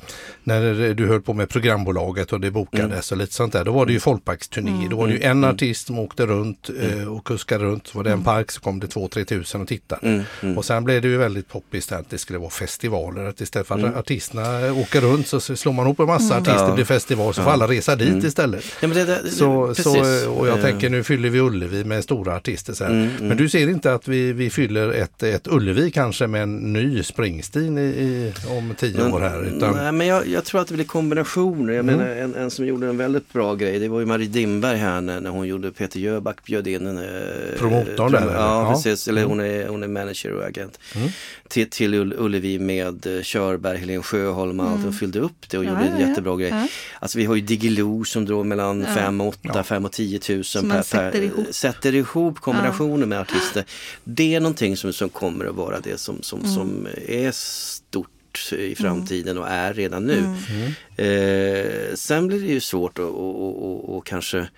när du höll på med programbolaget och det bokades och lite sånt där. Då var det ju folkparksturné. Då var det ju en artist som åkte runt eh, och kuskade runt. Så var det en park så kom det 2-3 tusen och tittade. Mm, mm. Och sen blev det ju väldigt poppis att det skulle vara festivaler. Att istället för att artisterna åker runt så slår man ihop en massa artister, Ja. blir festival, så får alla resa dit istället. Ja, det, det, Så, så, och jag Eh, tänker nu fyller vi Ullevi med stora artister. Mm, mm. Men du ser inte att vi, vi fyller ett, ett Ullevi kanske med en ny Springsteen i, i, om tio år här? Utan, Nej, men jag, jag tror att det blir kombinationer. Jag Mm. menar, en, en som gjorde en väldigt bra grej, det var ju Marie Dimberg här när, när hon gjorde Peter Jöback bjöd in en... eh, Promotorn där? Ja, Ja. precis. Eller hon är, hon är manager och agent. Mm. Till, till Ull- Ullevi med eh, Körberg, Helen Sjöholm och allt. Och fyllde upp det och Ja, gjorde en jättebra grej. Alltså vi har ju Diggiloo som drog mellan Ja. 5 och 8, Ja. 5 och 10 000 Som man sätter ihop. sätter ihop kombinationer med artister. Det är någonting som, som kommer att vara det som, som, Mm. som är stort i framtiden och är redan nu. Mm. Eh, sen blir det ju svårt att och, och, och, och kanske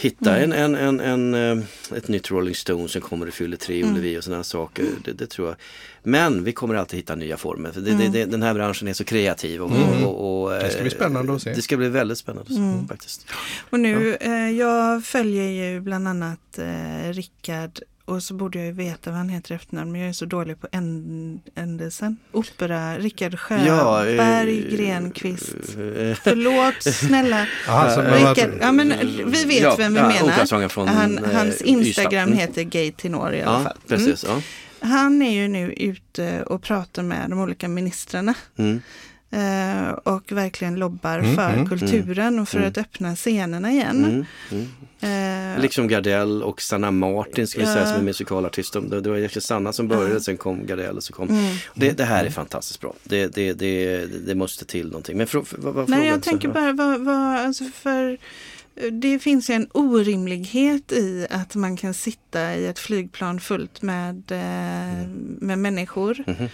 hitta Mm. en, en, en, en, eh, ett nytt Rolling Stones som kommer att fylla tre Mm. Ullevi och sådana saker. Det, det tror jag. Men vi kommer alltid hitta nya former. För det, Mm. det, det, den här branschen är så kreativ. Och, och, och, Det ska bli eh, spännande att se. Det ska bli väldigt spännande Mm. faktiskt. Och nu, eh, jag följer ju bland annat eh, Rickard och så borde jag ju veta vad han heter efternamn men jag är så dålig på änd- ändelsen. Opera, Rickard Sjöberg eh, Grenqvist. eh, Förlåt, snälla. Aha, Rickard, ja men vi vet Ja, vem vi ja, menar. från, Han, eh, hans Ystad. Instagram Mm. heter Gay Tenor i alla Ja, fall. Mm. precis. Ja. Han är ju nu ute och pratar med de olika ministrarna. Mm. Eh, och verkligen lobbar Mm, för mm, kulturen och för mm. att öppna scenerna igen. Mm, mm. Eh, Liksom Gardell och Sanna Martin ska vi säga som är musikalartist. De- Det, det var egentligen Sanna som började, sen kom Gardell och så kom... mm. Det, det här är fantastiskt bra. Det, det, det, det måste till någonting. Men vad var Nej, jag tänker bara vad, vad, alltså för det finns en orimlighet i att man kan sitta i ett flygplan fullt med, eh, med människor eh,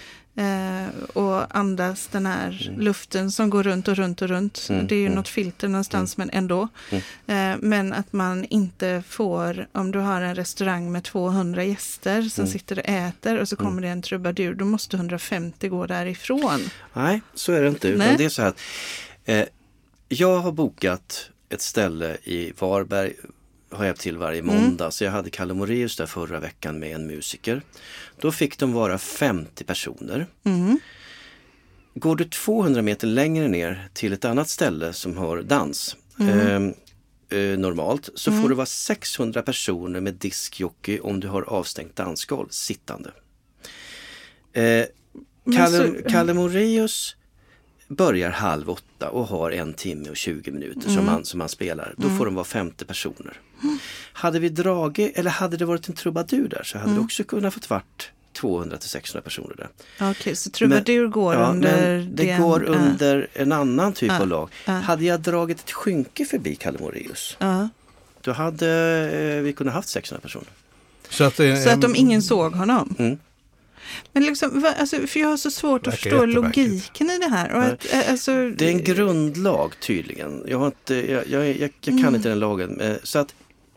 och andas den här luften som går runt och runt och runt. Mm, Det är ju mm. något filter någonstans men ändå. Mm. Eh, men att man inte får, om du har en restaurang med 200 gäster som Mm. sitter och äter och så kommer det en trubadur, då måste 150 gå därifrån. Nej, så är det inte. Utan Nej. det är så här att eh, jag har bokat ett ställe i Varberg har hjälpt till varje Mm. måndag. Så jag hade Kalle Moraeus där förra veckan med en musiker. Då fick de vara 50 personer. Mm. Går du 200 meter längre ner till ett annat ställe som har dans Mm. eh, eh, normalt så får det vara 600 personer med diskjockey om du har avstängt dansgolv sittande. Eh, Kalle, så- Kalle Moraeus börjar halv åtta och har en timme och 20 minuter Mm. som, han, som han spelar. Då får de vara 50 personer. Hade vi dragit, eller hade det varit en trubadur där så hade Mm. det också kunnat fått vart 200 till 600 personer där. Okej, så trubadur går Ja, under men det den- går ja. under en annan typ Ja, av lag. ja. Hade jag dragit ett skynke förbi Kalle Moraeus, då hade eh, vi kunnat haft 600 personer. Så att, det- Så att om ingen såg honom. Mm. Men liksom, alltså, för jag har så svårt att förstå logiken i det här. Och att, eh, alltså, Det är en grundlag tydligen. Jag, har inte, jag, jag, jag, jag kan Mm. inte den lagen. Eh, Så att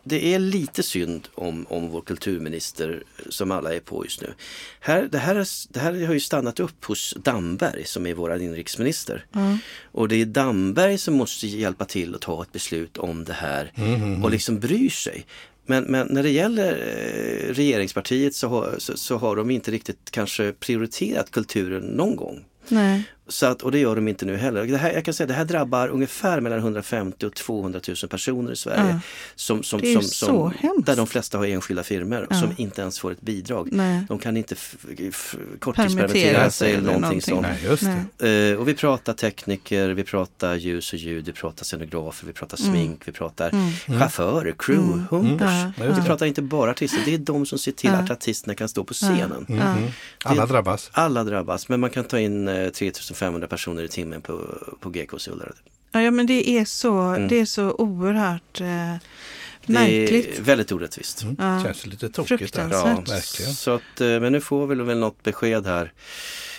det är lite synd om, om vår kulturminister som alla är på just nu. Här, det, här, är- det här har ju stannat upp hos Damberg som är vår inrikesminister. Ja. Och det är Damberg som måste hjälpa till att ta ett beslut om det här och liksom bryr sig. Men, men när det gäller eh, regeringspartiet så har, så, så har de inte riktigt kanske prioriterat kulturen någon gång. Nej. Så att, och det gör de inte nu heller. Det här, jag kan säga det här drabbar ungefär mellan 150 och 200 000 personer i Sverige. Ja. Som, som, som, som där de flesta har enskilda firmor ja. som inte ens får ett bidrag. Nej. De kan inte korttidspermittera sig eller någonting, någonting. sånt. Nej, uh, och vi pratar tekniker, vi pratar ljus och ljud, vi pratar scenografer, vi pratar mm. smink, vi pratar mm. mm. chaufförer, crew, mm. humpers. Mm. Ja. Vi pratar inte bara artister, det är de som ser till att artisterna kan stå på scenen. Mm-hmm. Alla drabbas. Alla drabbas, men man kan ta in eh, 3000 500 personer i timmen på, på GKs i Ullared. Ja, men det är så, mm. det är så oerhört eh, märkligt. Det är väldigt orättvist. Mm. mm. Ja. Känns lite tokigt. Där. Ja. Så att, eh, men nu får vi väl något besked här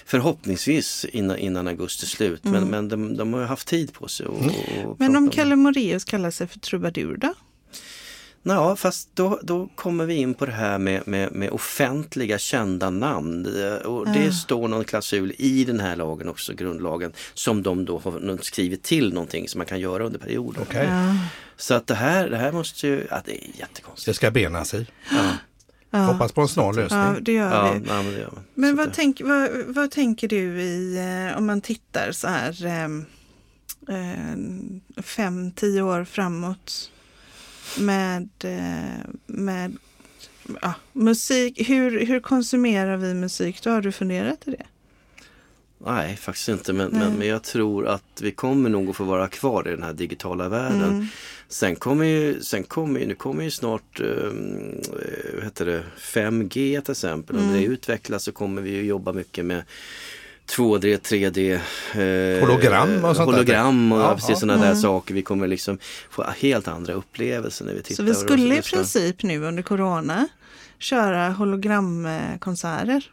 förhoppningsvis innan, innan augusti slut. Mm. Men, men de, de, har haft tid på sig. Och, och men om Kalle Moraeus kallar sig för trubadur då? Ja, fast då, då kommer vi in på det här med, med, med offentliga kända namn. Eh, Och det Ja. står någon klausul i den här lagen också, grundlagen, som de då har skrivit till någonting som man kan göra under perioden. Okej. Ja. Så att det här, det här måste ju, ja det är jättekonstigt. Det ska bena sig. Ja, Ja. Hoppas på en snar lösning. Ja, det gör ja, vi. nej, men det gör. Men vad, tänk, vad, vad tänker du i, eh, om man tittar så här eh, eh, fem, tio år framåt med, eh, med ja, musik. Hur, hur konsumerar vi musik? Då har du funderat i det? Nej, faktiskt inte. Men, men, men jag tror att vi kommer nog att få vara kvar i den här digitala världen. Mm. Sen kommer ju, sen kommer nu kommer ju snart um, vad heter det, 5G till exempel. Om Mm. det utvecklas så kommer vi ju jobba mycket med 2D, 3D, eh, Hologram och sånt där. hologram och Ja, precis ja. sådana där Mm. saker. Vi kommer liksom få helt andra upplevelser när vi tittar. Så vi skulle i princip nu under corona köra hologramkonserter.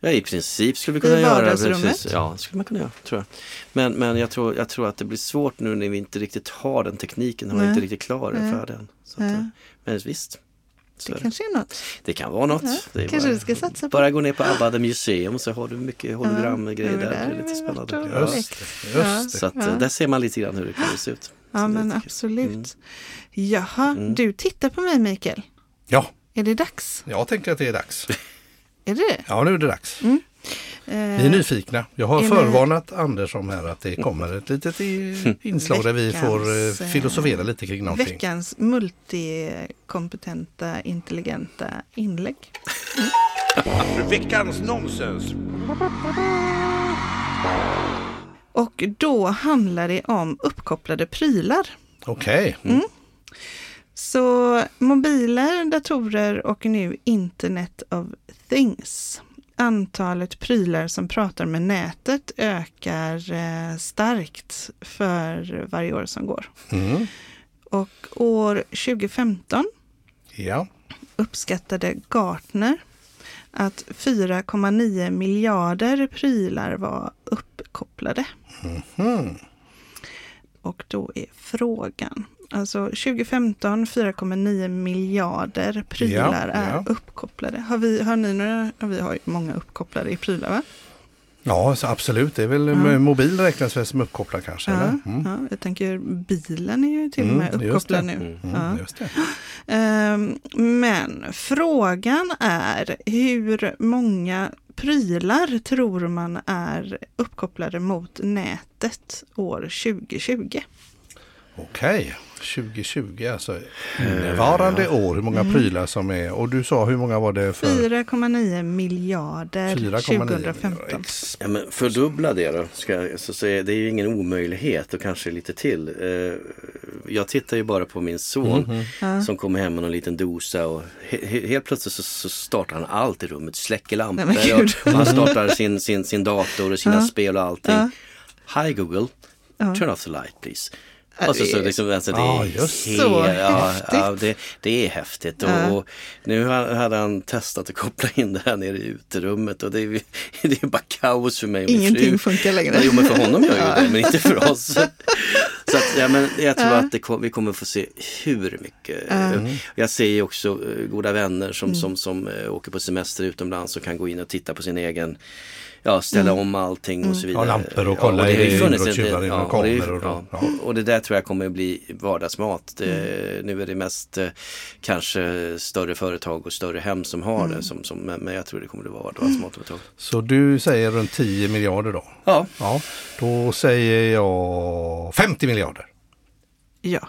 Ja, i princip skulle vi I kunna göra vardagsrummet? precis. Ja, det skulle man kunna göra, tror jag. Men, men jag, tror, jag tror att det blir svårt nu när vi inte riktigt har den tekniken, har Nej. inte riktigt klar Nej. för den. Så att, Nej. eh, men visst, så Det kanske är något. det kan vara något. Ja, kanske bara, du ska satsa på. bara gå ner på ABBA The Museum så har du mycket hologramgrejer Ja, där. det Det är där lite spännande. Ja. Just det. Just det. Så att, Ja. där ser man lite grann hur det kan se ut. Ja, men absolut. Mm. Jaha, Mm. du tittar på mig Mikael. Ja, Är det dags? jag tänker att det är dags. Är det? Ja, nu är det dags. Eh, Vi är nyfikna. Jag har förvarnat Anders om här att det kommer ett litet i- inslag där vi får eh, eh, filosofera lite kring någonting. Veckans multikompetenta, intelligenta inlägg. Veckans nonsens. Och då handlar det om uppkopplade prylar. Okej. Så mobiler, datorer och nu Internet of Things. Antalet prylar som pratar med nätet ökar eh, starkt för varje år som går. Mm. Och år 2015 Ja. uppskattade Gartner att 4,9 miljarder prylar var uppkopplade. Mhm. Och då är frågan, alltså 2015 4,9 miljarder prylar Ja, är ja. uppkopplade. Har, vi, har ni några, vi har ju många uppkopplade i prylar va? Ja, absolut. Det är väl Ja. mobil räknas väl som uppkopplad kanske? Ja, Eller? Mm. ja, jag tänker bilen är ju till och Mm, med just uppkopplad nu. Mm, Mm, Men frågan är hur många prylar tror man är uppkopplade mot nätet år 2020? Okej, 2020 alltså innevarande år. Hur många prylar som är och du sa hur många var det för? 4,9 miljarder 4,9 2015. Ex- Ja, men fördubbla det då. Ska, jag- så, så är, det är ju ingen omöjlighet och kanske lite till. Eh, jag tittar ju bara på min son. Ja. som kommer hem med någon liten dosa och he, he, helt plötsligt så, så startar han allt i rummet, släcker lampor Nej, och han startar sin, sin, sin dator och sina Ja. spel och allting. Ja. Hi Google, Ja. turn off the light please. Ja, Och så, det så är- liksom, alltså, det, Ja, är helt- så ja, häftigt. ja, det, det är häftigt. Ja. och nu ha- hade han testat att koppla in det här nere i uterummet och det är, det är bara kaos för mig och min Ingenting fru. funkar längre. Jo men för honom gör ju det, men inte för oss. Så att, ja, men jag tror att det vi kommer få se hur mycket. Jag ser ju också eh, goda vänner som, som, som eh, åker på semester utomlands och kan gå in och titta på sin egen Ja, ställa om allting och så vidare. Ja, lampor och kolla det i har ju inbrott, funnits en- tjuvar in och och det och- ja, ja. och det där tror jag kommer att bli vardagsmat. Det, Nu är det mest eh, kanske större företag och större hem som har det. Som, som, men men jag tror det kommer att vara vardagsmat om ett tag. Så du säger runt 10 miljarder då? Ja, Ja, då säger jag 50 miljarder. Ja,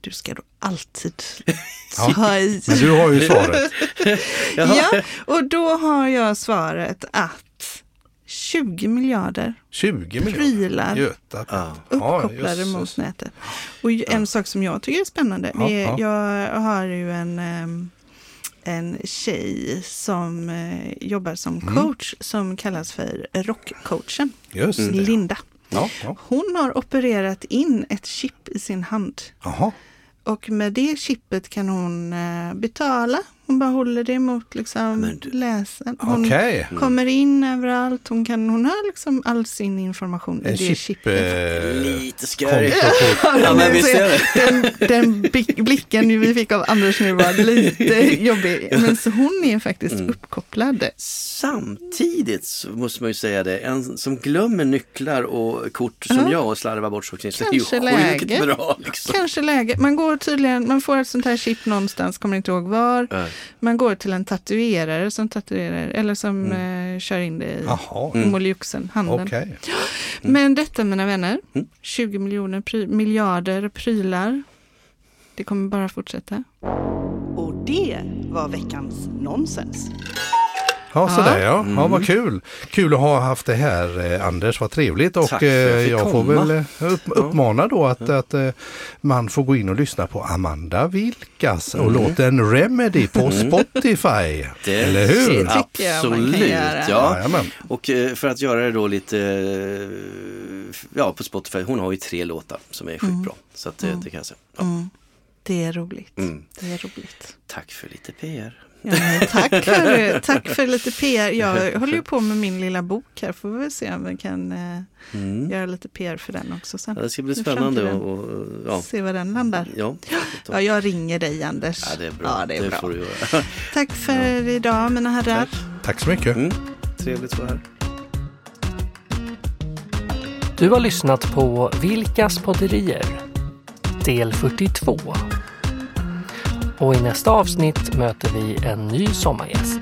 du ska då alltid ta i. Men du har ju svaret. Ja, och då har jag svaret att 20 miljarder 20 miljarder. Prylar. Göta. ja. uppkopplade jösses. mot nätet. Och en sak som jag tycker är spännande, Ja, är, ja. jag har ju en, en tjej som eh, jobbar som Mm. coach som kallas för rockcoachen, Just det. Linda. Ja, ja. Hon har opererat in ett chip i sin hand Jaha. och med det chippet kan hon eh, betala. Hon bara håller det mot liksom Men du- läsen. Hon Okej. kommer in överallt. Hon, kan, hon har liksom all sin information i En det chip... chippet. Eh, Lite scary. Ja, men visst är det. Den, den blick- blicken vi fick av Anders nu var lite jobbig. Men så hon är faktiskt Mm. uppkopplad. Samtidigt så måste man ju säga det, en som glömmer nycklar och kort som jag och slarvar bort så det är ju Kanske sjukt läge. bra. Liksom. Kanske läge. Man går tydligen, man får ett sånt här chip någonstans, kommer inte ihåg var. Ja. Man går till en tatuerare som tatuerar eller som Mm. eh, kör in det i Mm. moljuxen, handen. okej. Men detta mina vänner, Mm. 20 miljoner pry- miljarder prylar. Det kommer bara fortsätta. Och det var veckans nonsens. Ja, sådär ja. Mm. ja. Vad kul. Kul att ha haft det här eh, Anders, vad trevligt. Och Tack för att jag eh, jag får väl eh, upp, uppmana då att, att eh, man får gå in och lyssna på Amanda Vilkas och låten Remedy på Spotify. Mm. Det- Eller hur? Det tycker jag man kan Absolut, göra. ja. Jajamän. Och eh, för att göra det då lite, ja på Spotify, hon har ju tre låtar som är skitbra. Så att, det kan jag säga. Ja. Mm. Det är roligt. Mm. Det är roligt. Tack för lite PR. Ja, tack, hörru. tack för lite PR. Jag håller ju på med min lilla bok här. Får vi väl se om vi kan eh, Mm. göra lite PR för den också sen. Ja, det ska bli spännande och, och ja. Se var den landar. Ja, Ja, jag ringer dig Anders. ja, det är bra. Ja, det är bra. får du göra. Tack för idag mina herrar. Tack. Tack så mycket. Mm. Trevligt att vara här. Du har lyssnat på Vilkas podderier del 42. Och i nästa avsnitt möter vi en ny sommargäst.